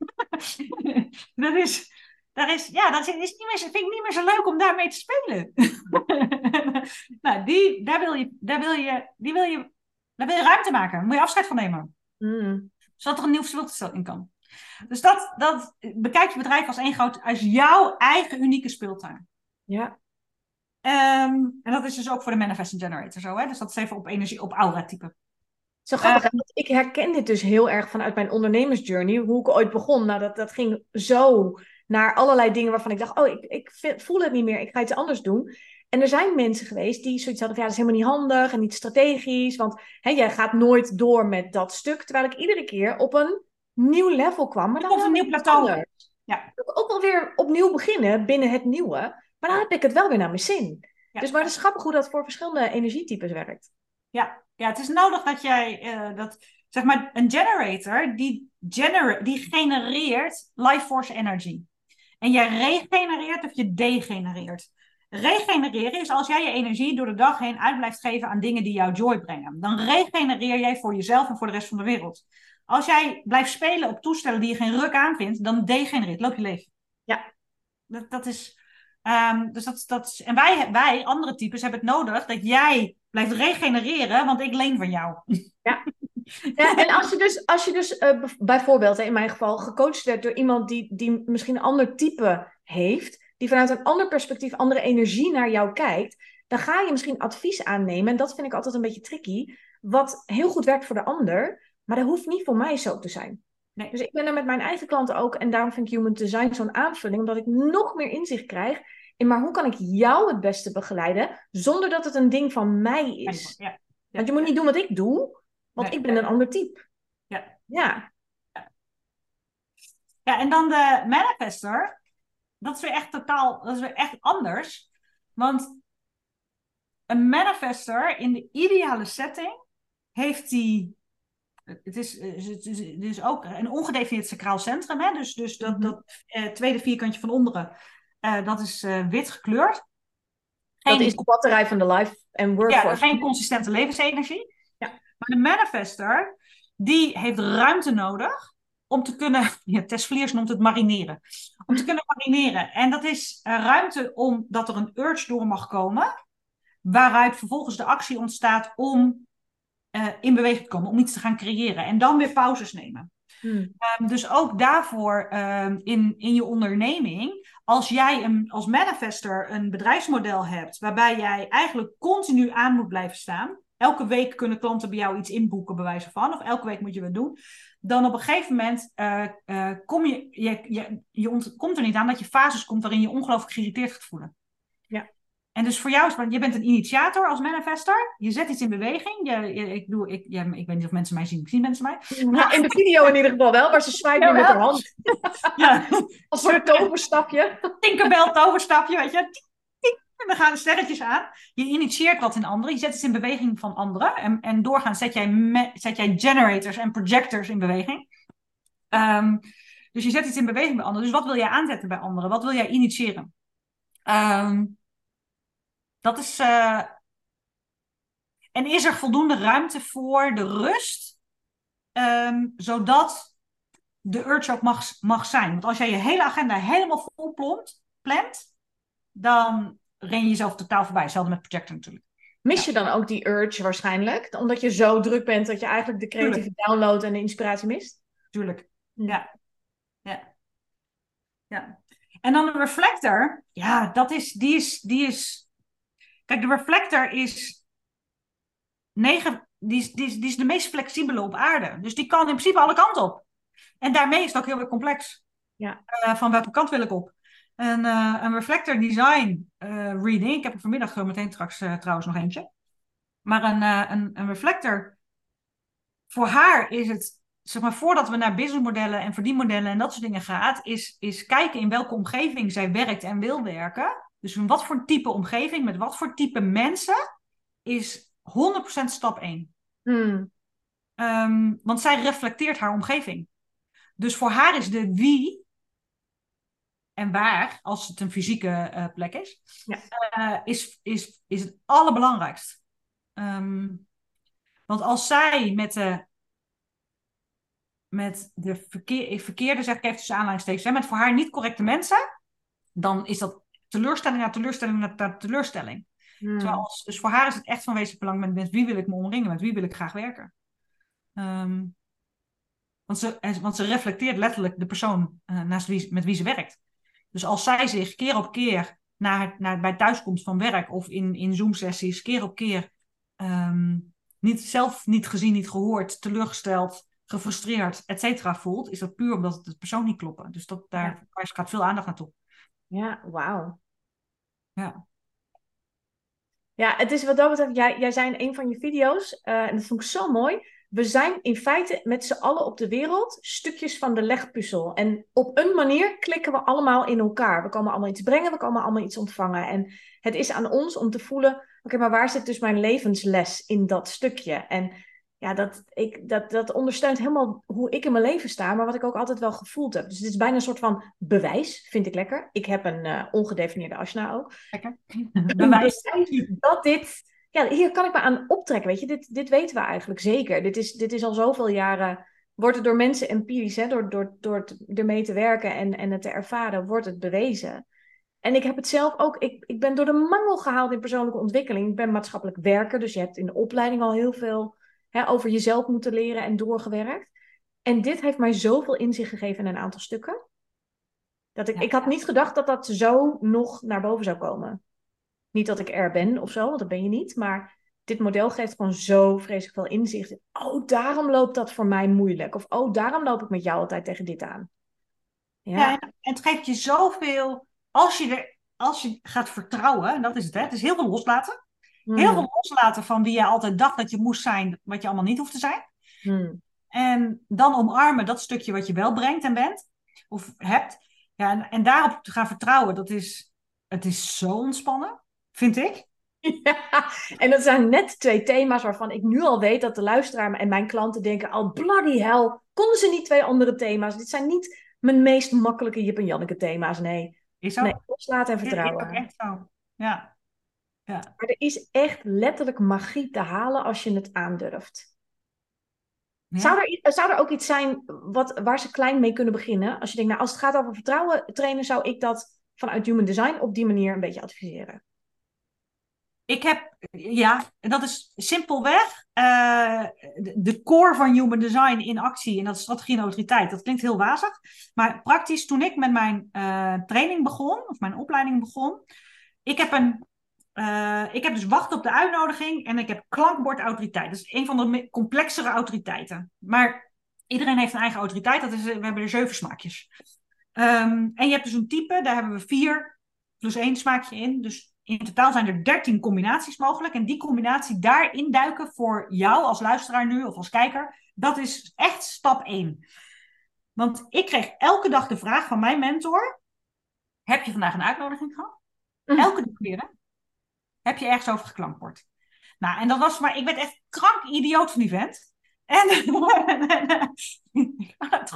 dat is, daar is, ja, dat is, is niet meer, vind ik niet meer zo leuk om daarmee te spelen. nou, die, daar wil je, daar wil je, die wil je, daar wil je ruimte maken. Daar moet je afscheid van nemen. Hmm. Zodat er een nieuw speeltoestel in kan. Dus dat, dat, bekijk je bedrijf als één groot, als jouw eigen unieke speeltuin. Ja. Ehm, en dat is dus ook voor de Manifesting Generator zo. Hè? Dus dat is even op energie, op aura type. Zo grappig, want ik herken dit dus heel erg vanuit mijn ondernemersjourney, hoe ik ooit begon. Nou, dat, dat ging zo naar allerlei dingen waarvan ik dacht, oh, ik, ik voel het niet meer, ik ga iets anders doen. En er zijn mensen geweest die zoiets hadden van, ja, dat is helemaal niet handig en niet strategisch, want hè, jij gaat nooit door met dat stuk. Terwijl ik iedere keer op een nieuw level kwam. Maar dan Op een nieuw plateau. Ja. Ook wel weer opnieuw beginnen binnen het nieuwe, maar dan heb ik het wel weer naar mijn zin. Ja. Dus maar het is grappig hoe dat voor verschillende energietypes werkt. Ja, ja, het is nodig dat jij, eh, dat, zeg maar, een generator, die, die genereert life force energy. En jij regenereert of je degenereert. Regenereren is als jij je energie door de dag heen uit blijft geven aan dingen die jou joy brengen. Dan regenereer jij voor jezelf en voor de rest van de wereld. Als jij blijft spelen op toestellen die je geen ruk aan vindt, dan degenereert, loop je leeg. Ja. Dat, dat is. ehm, dus dat, dat is, en wij, wij, andere types, hebben het nodig dat jij blijft regenereren, want ik leen van jou. Ja, en als je dus, als je dus eh, bijvoorbeeld in mijn geval gecoacht werd door iemand die, die misschien een ander type heeft, die vanuit een ander perspectief, andere energie naar jou kijkt, dan ga je misschien advies aannemen. En dat vind ik altijd een beetje tricky. Wat heel goed werkt voor de ander, maar dat hoeft niet voor mij zo te zijn. Nee. Dus ik ben er met mijn eigen klanten ook, en daarom vind ik Human Design zo'n aanvulling, omdat ik nog meer inzicht krijg in, maar hoe kan ik jou het beste begeleiden, zonder dat het een ding van mij is. Ja. Want je moet niet doen wat ik doe, want Nee. ik ben een ander type. Ja. Ja. Ja, en dan de manifester. Dat is weer echt totaal, dat is weer echt anders. Want een manifester in de ideale setting heeft die. Het is, het is, het is ook een ongedefinieerd sacraal centrum. Hè? Dus, dus dat, Mhm. dat eh, tweede vierkantje van onderen, eh, dat is eh, wit gekleurd. Dat is de batterij van de life en workforce. ja, geen consistente levensenergie. Maar de manifester, die heeft ruimte nodig om te kunnen, ja, Tess Vliers noemt het marineren. Om te kunnen marineren. En dat is eh, ruimte omdat er een urge door mag komen, waaruit vervolgens de actie ontstaat om eh, in beweging te komen, om iets te gaan creëren. En dan weer pauzes nemen. Hmm. Ehm, dus ook daarvoor ehm, in, in je onderneming, als jij een, als manifester een bedrijfsmodel hebt waarbij jij eigenlijk continu aan moet blijven staan, elke week kunnen klanten bij jou iets inboeken, bij wijze van, of elke week moet je wat doen, dan op een gegeven moment eh, eh, kom je, je, je, je ontkomt er niet aan dat je fases komt waarin je ongelooflijk geïrriteerd gaat voelen. Ja. En dus voor jou is je bent een initiator als manifester. Je zet iets in beweging. Je, je- ik, doe, ik, ja, ik weet niet of mensen mij zien. Zien mensen mij? Nou, in de video in ieder geval wel, maar ze zwaait nu met haar hand. Ja. Als een soort toverstapje. Tinkerbell toverstapje, weet je. En dan gaan de sterretjes aan. Je initieert wat in anderen. Je zet iets in beweging van anderen. En, en doorgaans zet jij, zet jij generators en projectors in beweging. Ehm, dus je zet iets in beweging bij anderen. Dus wat wil jij aanzetten bij anderen? Wat wil jij initiëren? Ehm, dat is... eh, En is er voldoende ruimte voor de rust? Ehm, zodat de urge ook mag, mag zijn. Want als jij je hele agenda helemaal vol plant, dan ren je jezelf totaal voorbij. Hetzelfde met projector natuurlijk. Mis je dan ook die urge waarschijnlijk? Omdat je zo druk bent dat je eigenlijk de creatieve download en de inspiratie mist? Tuurlijk. Ja. Ja. Ja. En dan de reflector. Ja, dat is, die is, die is... Kijk, de reflector is... Negen, die, is, die, is, die is de meest flexibele op aarde. Dus die kan in principe alle kanten op. En daarmee is het ook heel erg complex. Ja. Eh, van welke kant wil ik op? En, eh, een reflector design eh, reading. Ik heb er vanmiddag zo meteen straks eh, trouwens nog eentje. Maar een, eh, een, een reflector. Voor haar is het zeg maar, voordat we naar businessmodellen en verdienmodellen en dat soort dingen gaat, is, is kijken in welke omgeving zij werkt en wil werken. Dus in wat voor type omgeving, met wat voor type mensen, is 100% stap 1. Hmm. Ehm, want zij reflecteert haar omgeving. Dus voor haar is de wie en waar, als het een fysieke eh, plek is, Ja. eh, is, is, is het allerbelangrijkst. Ehm, want als zij met de, met de verkeer, verkeerde, zeg ik even tussen aanleidingstekens, hè, met voor haar niet correcte mensen, dan is dat teleurstelling na teleurstelling na te- teleurstelling. Hmm. Terwijl als, dus voor haar is het echt van wezenlijk belang met, met wie wil ik me omringen, met wie wil ik graag werken. Ehm, want, ze, want ze reflecteert letterlijk de persoon eh, naast wie, met wie ze werkt. Dus als zij zich keer op keer naar, naar, bij thuiskomst van werk of in, in Zoom-sessies keer op keer ehm, niet, zelf niet gezien, niet gehoord, teleurgesteld, gefrustreerd, et cetera voelt, is dat puur omdat het de persoon niet kloppen. Dus dat, daar, daar gaat veel aandacht naartoe. Ja, wauw. Ja. Ja, het is wat dat betreft, jij, jij zei in een van je video's, eh, en dat vond ik zo mooi. We zijn in feite met z'n allen op de wereld stukjes van de legpuzzel. En op een manier klikken we allemaal in elkaar. We komen allemaal iets brengen, we komen allemaal iets ontvangen. En het is aan ons om te voelen, oké, maar waar zit dus mijn levensles in dat stukje? En ja, dat, ik, dat, dat ondersteunt helemaal hoe ik in mijn leven sta, maar wat ik ook altijd wel gevoeld heb. Dus het is bijna een soort van bewijs, vind ik lekker. Ik heb een uh, ongedefinieerde asna ook. Lekker. bewijs dat dit, ja, hier kan ik me aan optrekken, weet je. Dit, dit weten we eigenlijk zeker. Dit is, dit is al zoveel jaren, wordt het door mensen empirisch, hè, door, door, door het, ermee te werken en, en het te ervaren, wordt het bewezen. En ik heb het zelf ook, ik, ik ben door de mangel gehaald in persoonlijke ontwikkeling. Ik ben maatschappelijk werker, dus je hebt in de opleiding al heel veel hè, over jezelf moeten leren en doorgewerkt. En dit heeft mij zoveel inzicht gegeven in een aantal stukken. Dat ik, ik had niet gedacht dat dat zo nog naar boven zou komen. Niet dat ik er ben of zo, want dat ben je niet. Maar dit model geeft gewoon zo vreselijk veel inzicht. Oh, daarom loopt dat voor mij moeilijk. Of oh, daarom loop ik met jou altijd tegen dit aan. Ja, ja en het geeft je zoveel. Als je, er, als je gaat vertrouwen, en dat is het, hè, het is heel veel loslaten. Heel hmm. veel loslaten van wie je altijd dacht dat je moest zijn, wat je allemaal niet hoeft te zijn. Hmm. En dan omarmen dat stukje wat je wel brengt en bent, of hebt. Ja, en, en daarop te gaan vertrouwen, dat is, het is zo ontspannen, vind ik. Ja, en dat zijn net twee thema's waarvan ik nu al weet dat de luisteraar en mijn klanten denken: al oh, bloody hell, konden ze niet twee andere thema's? Dit zijn niet mijn meest makkelijke Jip en Janneke thema's. Nee. Is zo. Nee, loslaten en vertrouwen. Is ook echt zo. Ja. Ja. Maar er is echt letterlijk magie te halen als je het aandurft. Zou, er, zou er ook iets zijn wat, waar ze klein mee kunnen beginnen? Als je denkt, nou, als het gaat over vertrouwen trainen, zou ik dat vanuit Human Design op die manier een beetje adviseren. Ik heb, ja, dat is simpelweg uh, de core van Human Design in actie en dat is strategie en autoriteit. Dat klinkt heel wazig, maar praktisch toen ik met mijn uh, training begon, of mijn opleiding begon, ik heb een uh, ik heb dus wachten op de uitnodiging en ik heb klankbordautoriteit. Dat is een van de complexere autoriteiten. Maar iedereen heeft een eigen autoriteit. Dat is, we hebben er zeven smaakjes. Um, en je hebt dus een type, daar hebben we vier plus één smaakje in. Dus in totaal zijn er dertien combinaties mogelijk. En die combinatie daarin duiken voor jou als luisteraar nu of als kijker, dat is echt stap één. Want ik kreeg elke dag de vraag van mijn mentor: Heb je vandaag een uitnodiging gehad? Mhm. Elke dag weer heb je ergens over geklankbord. Nou, en dat was maar, ik werd echt krank idioot van die vent. En,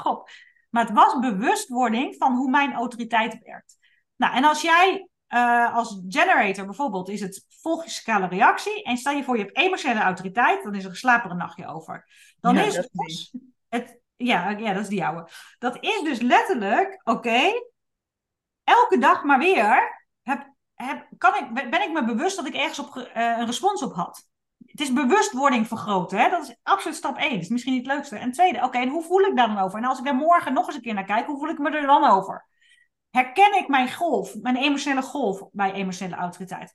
God. Maar het was bewustwording van hoe mijn autoriteit werkt. Nou, en als jij uh, als generator bijvoorbeeld is het volg reactie. En stel je voor je hebt emotionele autoriteit, dan is er een slaperig nachtje over. Dan ja, is het, dus het. Ja, ja, dat is die oude. Dat is dus letterlijk, oké, elke dag maar weer heb heb, kan ik, ben ik me bewust dat ik ergens op, uh, een respons op had. Het is bewustwording vergroten. Hè? Dat is absoluut stap één. Dat is misschien niet het leukste. En tweede, oké, en hoe voel ik daar dan over? En als ik daar morgen nog eens een keer naar kijk, hoe voel ik me er dan over? Herken ik mijn golf, mijn emotionele golf bij emotionele autoriteit?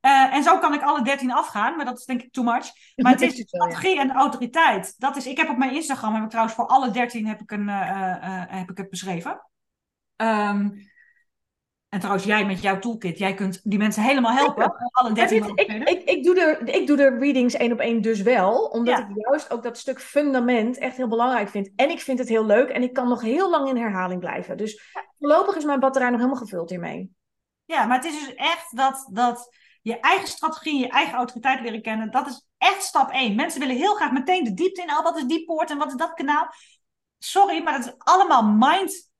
Uh, en zo kan ik alle dertien afgaan, maar dat is denk ik too much. Maar het is strategie en autoriteit. Dat is, ik heb op mijn Instagram, heb ik trouwens voor alle dertien heb ik, een, uh, heb ik het beschreven. Um, en trouwens, jij met jouw toolkit, jij kunt die mensen helemaal helpen. Alle 13 ik, ik, ik, doe de, ik doe de readings één op één dus wel, omdat ik juist ook dat stuk fundament echt heel belangrijk vind. En ik vind het heel leuk en ik kan nog heel lang in herhaling blijven. Dus voorlopig is mijn batterij nog helemaal gevuld hiermee. Ja, maar het is dus echt dat, dat je eigen strategie, je eigen autoriteit leren kennen. Dat is echt stap één. Mensen willen heel graag meteen de diepte in. Oh, wat is die poort en wat is dat kanaal? Sorry, maar dat is allemaal mind.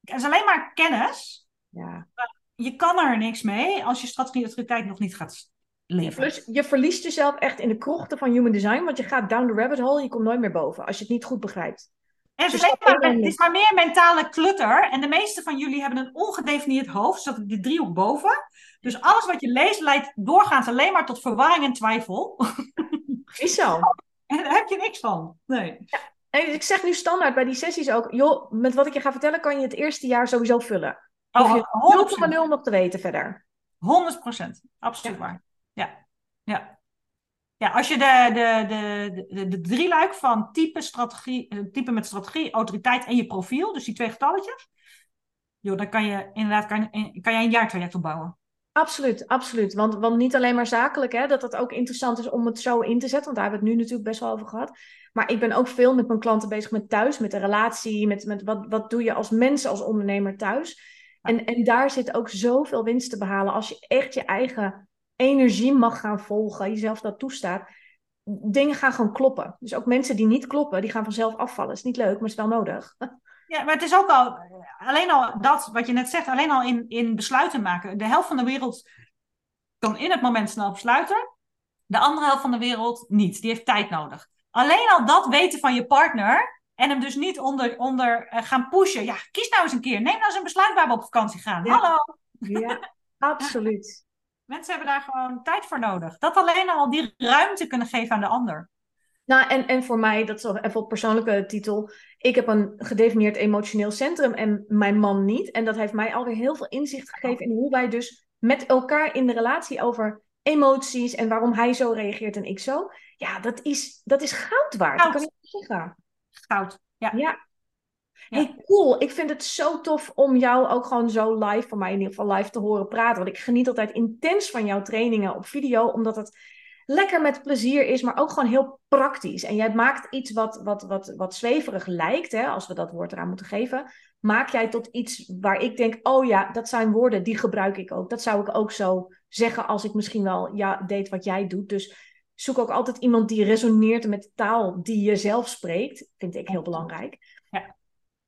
Het is alleen maar kennis. Ja. Je kan er niks mee als je strategie autoriteit nog niet gaat leven. Plus, je verliest jezelf echt in de krochten van human design, want je gaat down the rabbit hole en je komt nooit meer boven als je het niet goed begrijpt. En het, is, maar, het is maar meer mentale klutter. En de meeste van jullie hebben een ongedefinieerd hoofd, zodat die driehoek boven. Dus alles wat je leest leidt doorgaans alleen maar tot verwarring en twijfel. Is zo. En daar heb je niks van. Nee. Ja. En ik zeg nu standaard bij die sessies ook, joh, met wat ik je ga vertellen kan je het eerste jaar sowieso vullen. Oh, je 0,0 nog te weten verder. 100 procent, absoluut waar. Ja, ja. Ja, als je de, de, de, de, de drie luik van type, strategie, eh, type met strategie, autoriteit en je profiel, dus die twee getalletjes, joh, dan kan je inderdaad kan, kan je een jaartraject opbouwen. Absoluut, absoluut. Want, want niet alleen maar zakelijk, hè, dat het ook interessant is om het zo in te zetten. Want daar hebben we het nu natuurlijk best wel over gehad. Maar ik ben ook veel met mijn klanten bezig met thuis, met de relatie, met, met wat, wat doe je als mens, als ondernemer thuis. En, en daar zit ook zoveel winst te behalen als je echt je eigen energie mag gaan volgen, jezelf dat toestaat. dingen gaan gewoon kloppen. Dus ook mensen die niet kloppen, die gaan vanzelf afvallen. Is niet leuk, maar het is wel nodig. Ja, maar het is ook al, alleen al dat wat je net zegt, alleen al in, in besluiten maken. De helft van de wereld kan in het moment snel besluiten. De andere helft van de wereld niet. Die heeft tijd nodig. Alleen al dat weten van je partner en hem dus niet onder, onder uh, gaan pushen. Ja, kies nou eens een keer. Neem nou eens een besluit waar we op vakantie gaan. Ja. Hallo. Ja, absoluut. Mensen hebben daar gewoon tijd voor nodig. Dat alleen al die ruimte kunnen geven aan de ander. Nou, en, en voor mij, dat is even op persoonlijke titel. Ik heb een gedefinieerd emotioneel centrum en mijn man niet. En dat heeft mij alweer heel veel inzicht gegeven in hoe wij dus met elkaar in de relatie over emoties en waarom hij zo reageert en ik zo. Ja, dat is, dat is goud waard. Goud. Dat kan ik niet zeggen. Goud. Ja. Ja. Hey, cool. Ik vind het zo tof om jou ook gewoon zo live, voor mij in ieder geval live te horen praten. Want ik geniet altijd intens van jouw trainingen op video, omdat het lekker met plezier is, maar ook gewoon heel praktisch. En jij maakt iets wat, wat, wat, wat zweverig lijkt, hè, als we dat woord eraan moeten geven, maak jij tot iets waar ik denk, oh ja, dat zijn woorden, die gebruik ik ook. Dat zou ik ook zo zeggen als ik misschien wel ja, deed wat jij doet. Dus zoek ook altijd iemand die resoneert met de taal die je zelf spreekt. Vind ik heel belangrijk. Ja.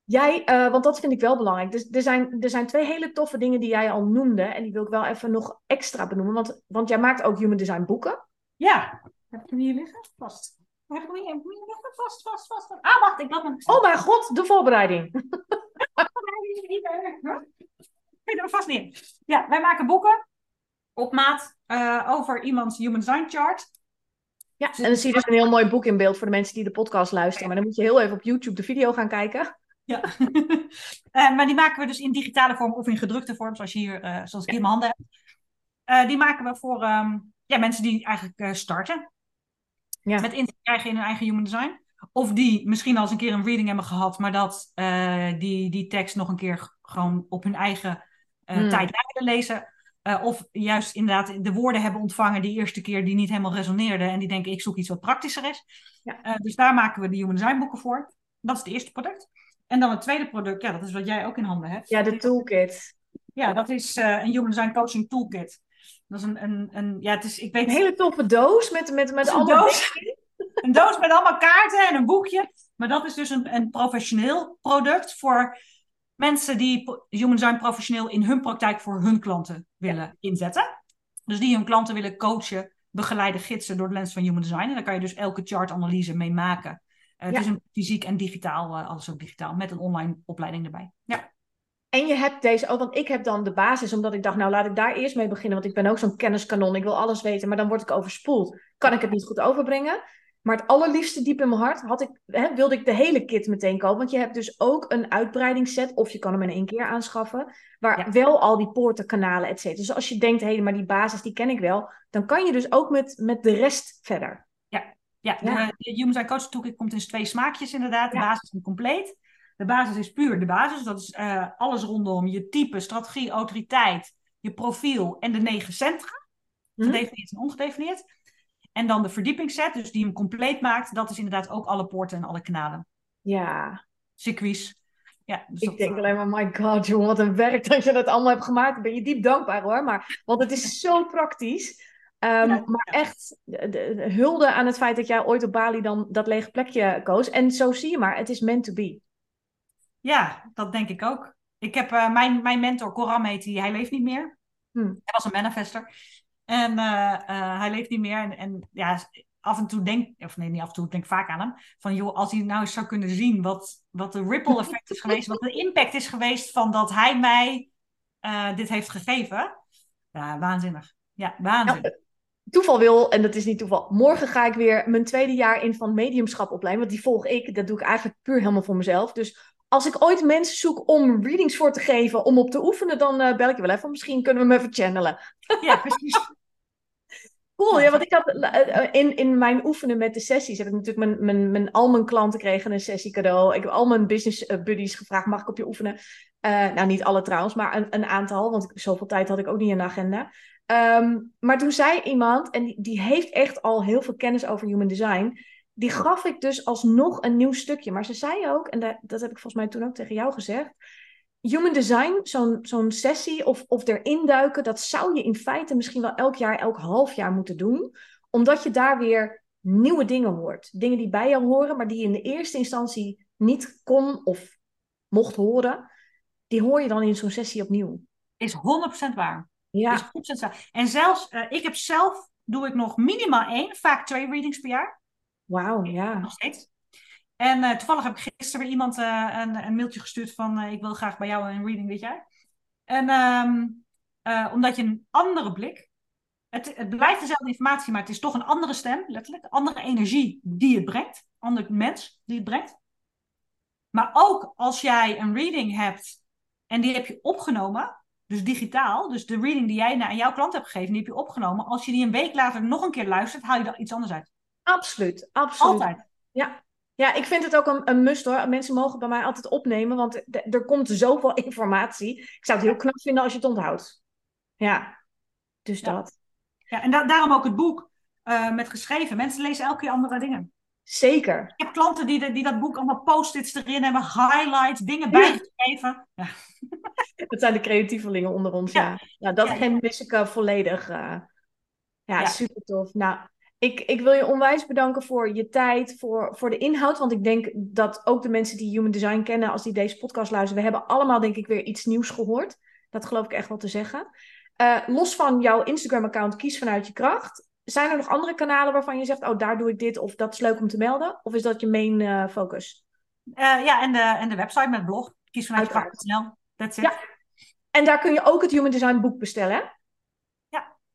Jij, eh, want dat vind ik wel belangrijk. Dus er zijn, er zijn twee hele toffe dingen die jij al noemde. En die wil ik wel even nog extra benoemen. Want, want jij maakt ook human design boeken. Ja. Heb ik hem hier liggen? Vast. Heb ik hem hier, liggen? Vast, vast, vast. vast. Ah, wacht. Ik laat hem... Oh mijn god, de voorbereiding. Ik er vast neer. Ja, wij maken boeken op maat eh, over iemands human design chart. Ja, en dan zie je dus een heel mooi boek in beeld voor de mensen die de podcast luisteren. Maar dan moet je heel even op YouTube de video gaan kijken. Ja. Eh, maar die maken we dus in digitale vorm of in gedrukte vorm, zoals, hier, eh, zoals ik hier in mijn handen heb. Eh, die maken we voor ehm, ja, mensen die eigenlijk starten Ja. met inzicht krijgen in hun eigen human design. Of die misschien al eens een keer een reading hebben gehad, maar dat die, die tekst nog een keer gewoon op hun eigen Hmm. tijd willen lezen. Eh, of juist inderdaad de woorden hebben ontvangen die eerste keer die niet helemaal resoneerden. En die denken, ik zoek iets wat praktischer is. Ja. Eh, dus daar maken we de human design boeken voor. Dat is het eerste product. En dan het tweede product, ja, dat is wat jij ook in handen hebt. Ja, de toolkit. Ja, dat is eh, een human design coaching toolkit. Dat is een, een, een ja, het is, ik weet Een hele toffe doos met, met, met doos. een doos met allemaal kaarten en een boekje. Maar dat is dus een, een professioneel product voor mensen die human design professioneel in hun praktijk voor hun klanten willen inzetten. Dus die hun klanten willen coachen, begeleiden, gidsen door de lens van human design. En daar kan je dus elke chartanalyse mee maken. Ja. Het is een fysiek en digitaal, eh, alles ook digitaal, met een online opleiding erbij. Ja. En je hebt deze ook, want ik heb dan de basis, omdat ik dacht, nou laat ik daar eerst mee beginnen, want ik ben ook zo'n kenniskanon, ik wil alles weten, maar dan word ik overspoeld. Kan ik het niet goed overbrengen? Maar het allerliefste diep in mijn hart had ik, hè, wilde ik de hele kit meteen kopen, want je hebt dus ook een uitbreidingsset, of je kan hem in één keer aanschaffen, waar Ja. wel al die poorten, kanalen, et cetera. Dus als je denkt, hé, hey, maar die basis, die ken ik wel, dan kan je dus ook met, met de rest verder. Ja, Ja. De, de Human Design Coach Toolkit komt in twee smaakjes inderdaad. De Ja. basis en compleet. De basis is puur de basis. Dat is eh, alles rondom je type, strategie, autoriteit, je profiel en de negen centra. Hm? Gedefinieerd en ongedefinieerd. En dan de verdiepingsset, dus die hem compleet maakt. Dat is inderdaad ook alle poorten en alle kanalen. Ja, Circuits. Ja, dus ik dat, denk eh, alleen maar, my god, jongen, wat een werk dat je dat allemaal hebt gemaakt. Ben je diep dankbaar hoor, maar, want het is zo praktisch. Ehm, Ja, maar echt, de, de- de hulde aan het feit dat jij ooit op Bali dan dat lege plekje koos. En zo zie je maar, het is meant to be. Ja, dat denk ik ook. Ik heb eh, mijn, mijn mentor, Coram heet hij, hij leeft niet meer. Hmm. Hij was een manifester. En eh, eh, hij leeft niet meer. En, en ja, af en toe denk of nee, niet af en toe, ik denk vaak aan hem. Van joh, als hij nou eens zou kunnen zien wat, wat de ripple effect is geweest, wat de impact is geweest van dat hij mij eh, dit heeft gegeven. Ja, waanzinnig. Ja, waanzinnig. Toeval wil, en dat is niet toeval, morgen ga ik weer mijn tweede jaar in van mediumschap opleiden. Want die volg ik, dat doe ik eigenlijk puur helemaal voor mezelf. Dus als ik ooit mensen zoek om readings voor te geven, om op te oefenen, dan eh, bel ik je wel even. Misschien kunnen we me even channelen. Ja, precies. Cool, ja, want ik had eh, eh, in, in mijn oefenen met de sessies heb ik natuurlijk mijn, mijn, mijn, al mijn klanten kregen een sessie cadeau. Ik heb al mijn business buddies gevraagd, mag ik op je oefenen? Nou, niet alle trouwens, maar een, een aantal, want zoveel tijd had ik ook niet in de agenda. Ehm, maar toen zei iemand, en die, die heeft echt al heel veel kennis over human design, die gaf ik dus alsnog een nieuw stukje. Maar ze zei ook, en dat, dat heb ik volgens mij toen ook tegen jou gezegd, human design, zo'n zo'n sessie of, of erin duiken, dat zou je in feite misschien wel elk jaar, elk half jaar moeten doen. Omdat je daar weer nieuwe dingen hoort. Dingen die bij jou horen, maar die je in de eerste instantie niet kon of mocht horen. Die hoor je dan in zo'n sessie opnieuw. Is 100% waar. Ja. Is 100% waar. En zelfs, uh, ik heb zelf, doe ik nog minimaal één, vaak twee readings per jaar. Wauw, ja. Nog steeds. En uh, toevallig heb ik gisteren weer iemand uh, een, een, mailtje gestuurd van ik wil graag bij jou een reading dit jaar. En um, omdat je een andere blik, het, het, blijft dezelfde informatie, maar het is toch een andere stem, letterlijk, andere energie die het brengt, ander mens die het brengt. Maar ook als jij een reading hebt en die heb je opgenomen, dus digitaal, dus de reading die jij aan jouw klant hebt gegeven, die heb je opgenomen. Als je die een week later nog een keer luistert, haal je er iets anders uit. Absoluut, absoluut. Altijd. Ja, ja, ik vind het ook een, een must hoor. Mensen mogen bij mij altijd opnemen, want er komt zoveel informatie. Ik zou het heel knap vinden als je het onthoudt. Ja, dus ja. dat. Ja, en da daarom ook het boek uh, met geschreven. Mensen lezen elke keer andere dingen. Zeker. Ik heb klanten die, de, die dat boek allemaal post-its erin hebben, highlights, dingen bijgeschreven. Ja. Dat zijn de creatievelingen onder ons, ja. ja. Nou, dat ja, mis ik uh, volledig. Uh, ja, ja, super tof. Nou, ik, ik wil je onwijs bedanken voor je tijd, voor, voor de inhoud. Want ik denk dat ook de mensen die Human Design kennen, als die deze podcast luisteren, we hebben allemaal denk ik weer iets nieuws gehoord. Dat geloof ik echt wel te zeggen. Uh, los van jouw Instagram-account, kies vanuit je kracht. Zijn er nog andere kanalen waarvan je zegt, oh, daar doe ik dit of dat is leuk om te melden? Of is dat je main uh, focus? Uh, ja, en de, en de website met blog, kies vanuit je kracht.nl. That's it. Ja. En daar kun je ook het Human Design boek bestellen, hè?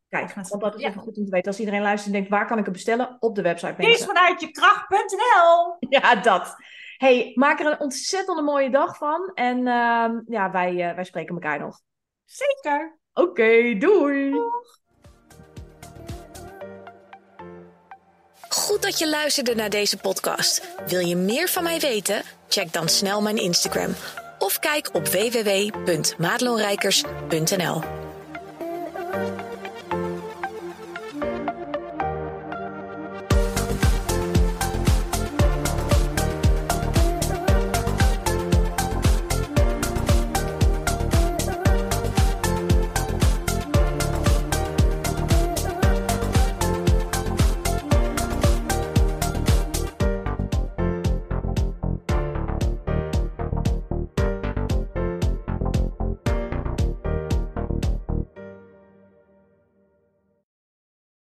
Kijk, want dat is ja. even goed om te weten. Als iedereen luistert en denkt, waar kan ik het bestellen? Op de website. Kies vanuit je kracht.nl. Ja, dat. Hey, maak er een ontzettend mooie dag van. En uh, ja, wij, uh, wij spreken elkaar nog. Zeker. Oké, okay, doei. Doeg. Goed dat je luisterde naar deze podcast. Wil je meer van mij weten? Check dan snel mijn Instagram of kijk op www.madelonrijkers.nl.